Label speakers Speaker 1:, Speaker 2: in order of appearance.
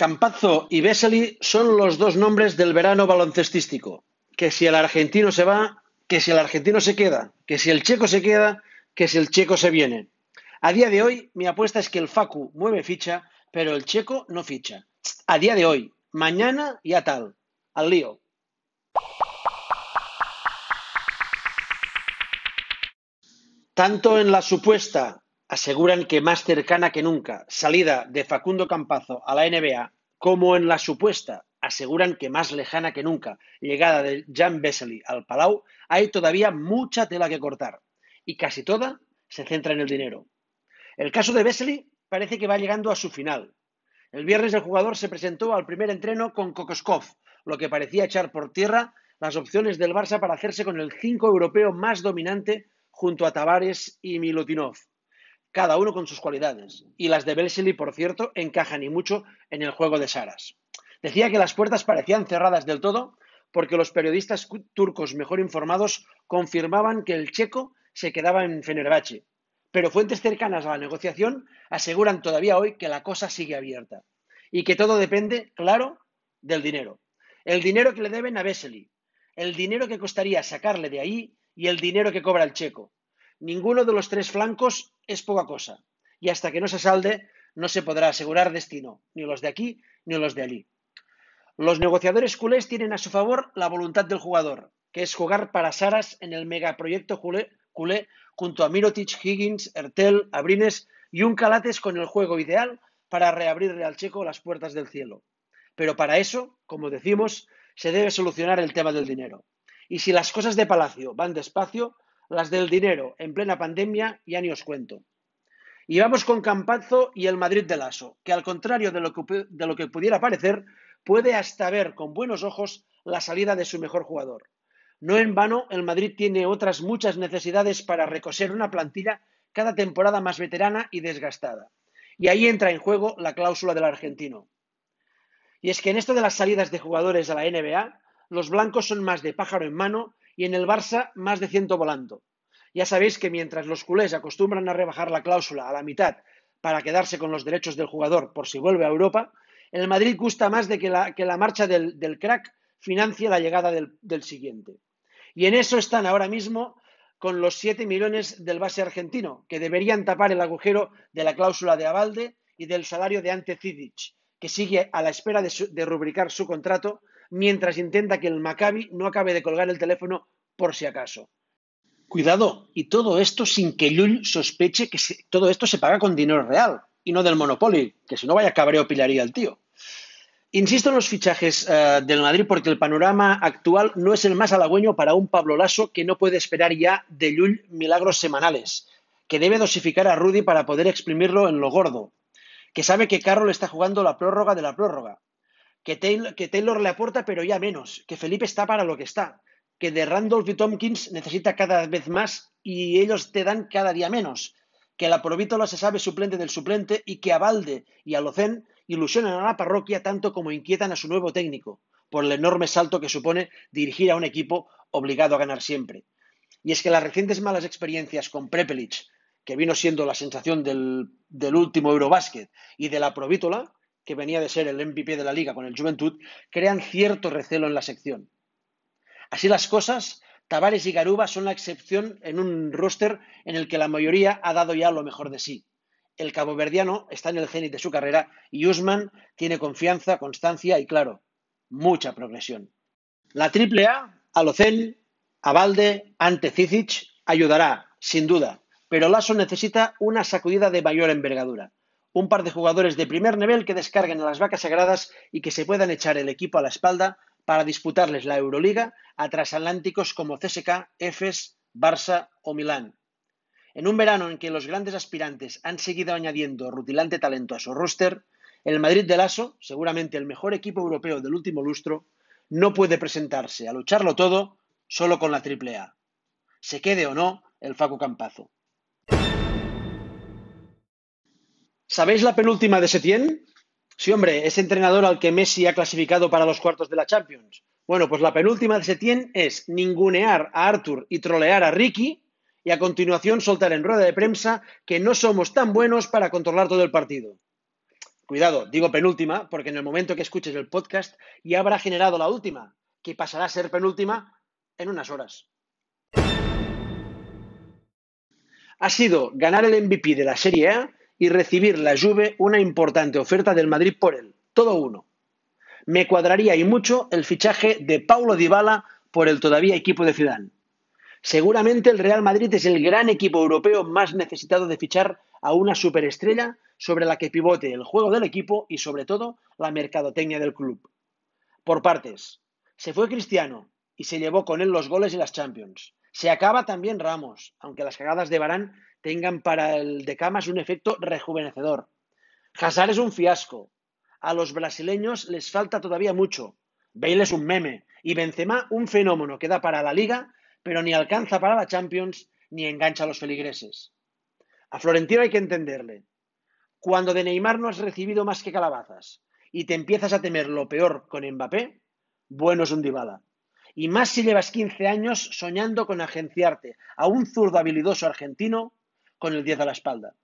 Speaker 1: Campazzo y Vesely son los dos nombres del verano baloncestístico. Que si el argentino se va, que si el argentino se queda, que si el checo se queda, que si el checo se viene. A día de hoy, mi apuesta es que el Facu mueve ficha, pero el checo no ficha. A día de hoy, mañana ya tal. Al lío. Tanto en la supuesta aseguran que más cercana que nunca salida de Facundo Campazo a la NBA, como en la supuesta aseguran que más lejana que nunca llegada de Jan Vesely al Palau, hay todavía mucha tela que cortar y casi toda se centra en el dinero. El caso de Vesely parece que va llegando a su final. El viernes el jugador se presentó al primer entreno con Kokoskov, lo que parecía echar por tierra las opciones del Barça para hacerse con el 5 europeo más dominante junto a Tavares y Milutinov cada uno con sus cualidades. Y las de Vesely, por cierto, encajan y mucho en el juego de Saras. Decía que las puertas parecían cerradas del todo porque los periodistas turcos mejor informados confirmaban que el checo se quedaba en Fenerbahce. Pero fuentes cercanas a la negociación aseguran todavía hoy que la cosa sigue abierta y que todo depende, claro, del dinero. El dinero que le deben a Vesely, el dinero que costaría sacarle de ahí y el dinero que cobra el checo. Ninguno de los tres flancos es poca cosa, y hasta que no se salde no se podrá asegurar destino, ni los de aquí ni los de allí. Los negociadores culés tienen a su favor la voluntad del jugador, que es jugar para Saras en el megaproyecto culé, junto a Mirotic, Higgins, Ertel, Abrines y un Calates con el juego ideal para reabrirle al checo las puertas del cielo. Pero para eso, como decimos, se debe solucionar el tema del dinero. Y si las cosas de Palacio van despacio, las del dinero en plena pandemia ya ni os cuento. Y vamos con Campazzo y el Madrid de Lasso, que al contrario de lo que, de lo que pudiera parecer, puede hasta ver con buenos ojos la salida de su mejor jugador. No en vano, el Madrid tiene otras muchas necesidades para recoser una plantilla cada temporada más veterana y desgastada. Y ahí entra en juego la cláusula del argentino. Y es que en esto de las salidas de jugadores a la NBA, los blancos son más de pájaro en mano y en el Barça más de ciento volando. Ya sabéis que mientras los culés acostumbran a rebajar la cláusula a la mitad para quedarse con los derechos del jugador por si vuelve a Europa, el Madrid gusta más de que la, que la marcha del, crack financie la llegada del, siguiente. Y en eso están ahora mismo con los 7 millones del base argentino, que deberían tapar el agujero de la cláusula de Avalde y del salario de Ante Cidic, que sigue a la espera de, rubricar su contrato mientras intenta que el Maccabi no acabe de colgar el teléfono por si acaso. Cuidado, y todo esto sin que Llull sospeche que todo esto se paga con dinero real y no del Monopoly, que si no vaya cabreo pilaría el tío. Insisto en los fichajes uh, del Madrid porque el panorama actual no es el más halagüeño para un Pablo Lasso que no puede esperar ya de Llull milagros semanales, que debe dosificar a Rudy para poder exprimirlo en lo gordo, que sabe que Carroll está jugando la prórroga de la prórroga, que Taylor, le aporta pero ya menos, que Felipe está para lo que está, que de Randolph y Tompkins necesita cada vez más y ellos te dan cada día menos, que la Provítola se sabe suplente del suplente y que a Valde y a Locén ilusionan a la parroquia tanto como inquietan a su nuevo técnico, por el enorme salto que supone dirigir a un equipo obligado a ganar siempre. Y es que las recientes malas experiencias con Prepelic, que vino siendo la sensación del, del último Eurobásquet, y de la Provítola, que venía de ser el MVP de la liga con el Juventud, crean cierto recelo en la sección. Así las cosas, Tavares y Garuba son la excepción en un roster en el que la mayoría ha dado ya lo mejor de sí. El caboverdiano está en el cenit de su carrera y Usman tiene confianza, constancia y, claro, mucha progresión. La triple A, Alocen, Avalde, ante Cicic, ayudará, sin duda, pero Lasso necesita una sacudida de mayor envergadura un par de jugadores de primer nivel que descarguen a las vacas sagradas y que se puedan echar el equipo a la espalda para disputarles la Euroliga a transatlánticos como CSK, EFES, Barça o Milán. En un verano en que los grandes aspirantes han seguido añadiendo rutilante talento a su roster, el Madrid de Lasso, seguramente el mejor equipo europeo del último lustro, no puede presentarse a lucharlo todo solo con la triple A. Se quede o no el Facu Campazo. ¿Sabéis la penúltima de Setién? Sí, hombre, ese entrenador al que Messi ha clasificado para los cuartos de la Champions. Bueno, pues la penúltima de Setién es ningunear a Arthur y trolear a Ricky y a continuación soltar en rueda de prensa que no somos tan buenos para controlar todo el partido. Cuidado, digo penúltima, porque en el momento que escuches el podcast ya habrá generado la última, que pasará a ser penúltima en unas horas. Ha sido ganar el MVP de la Serie A y recibir la Juve una importante oferta del Madrid por él, todo uno. Me cuadraría y mucho el fichaje de Paulo Dybala por el todavía equipo de Zidane. Seguramente el Real Madrid es el gran equipo europeo más necesitado de fichar a una superestrella sobre la que pivote el juego del equipo y sobre todo la mercadotecnia del club. Por partes, se fue Cristiano y se llevó con él los goles y las Champions. Se acaba también Ramos, aunque las cagadas de Barán tengan para el de Camas un efecto rejuvenecedor. Hazard es un fiasco. A los brasileños les falta todavía mucho. Bale es un meme y Benzema un fenómeno que da para la Liga pero ni alcanza para la Champions ni engancha a los feligreses. A Florentino hay que entenderle. Cuando de Neymar no has recibido más que calabazas y te empiezas a temer lo peor con Mbappé, bueno es un Dybala. Y más si llevas 15 años soñando con agenciarte a un zurdo habilidoso argentino con el 10 a la espalda.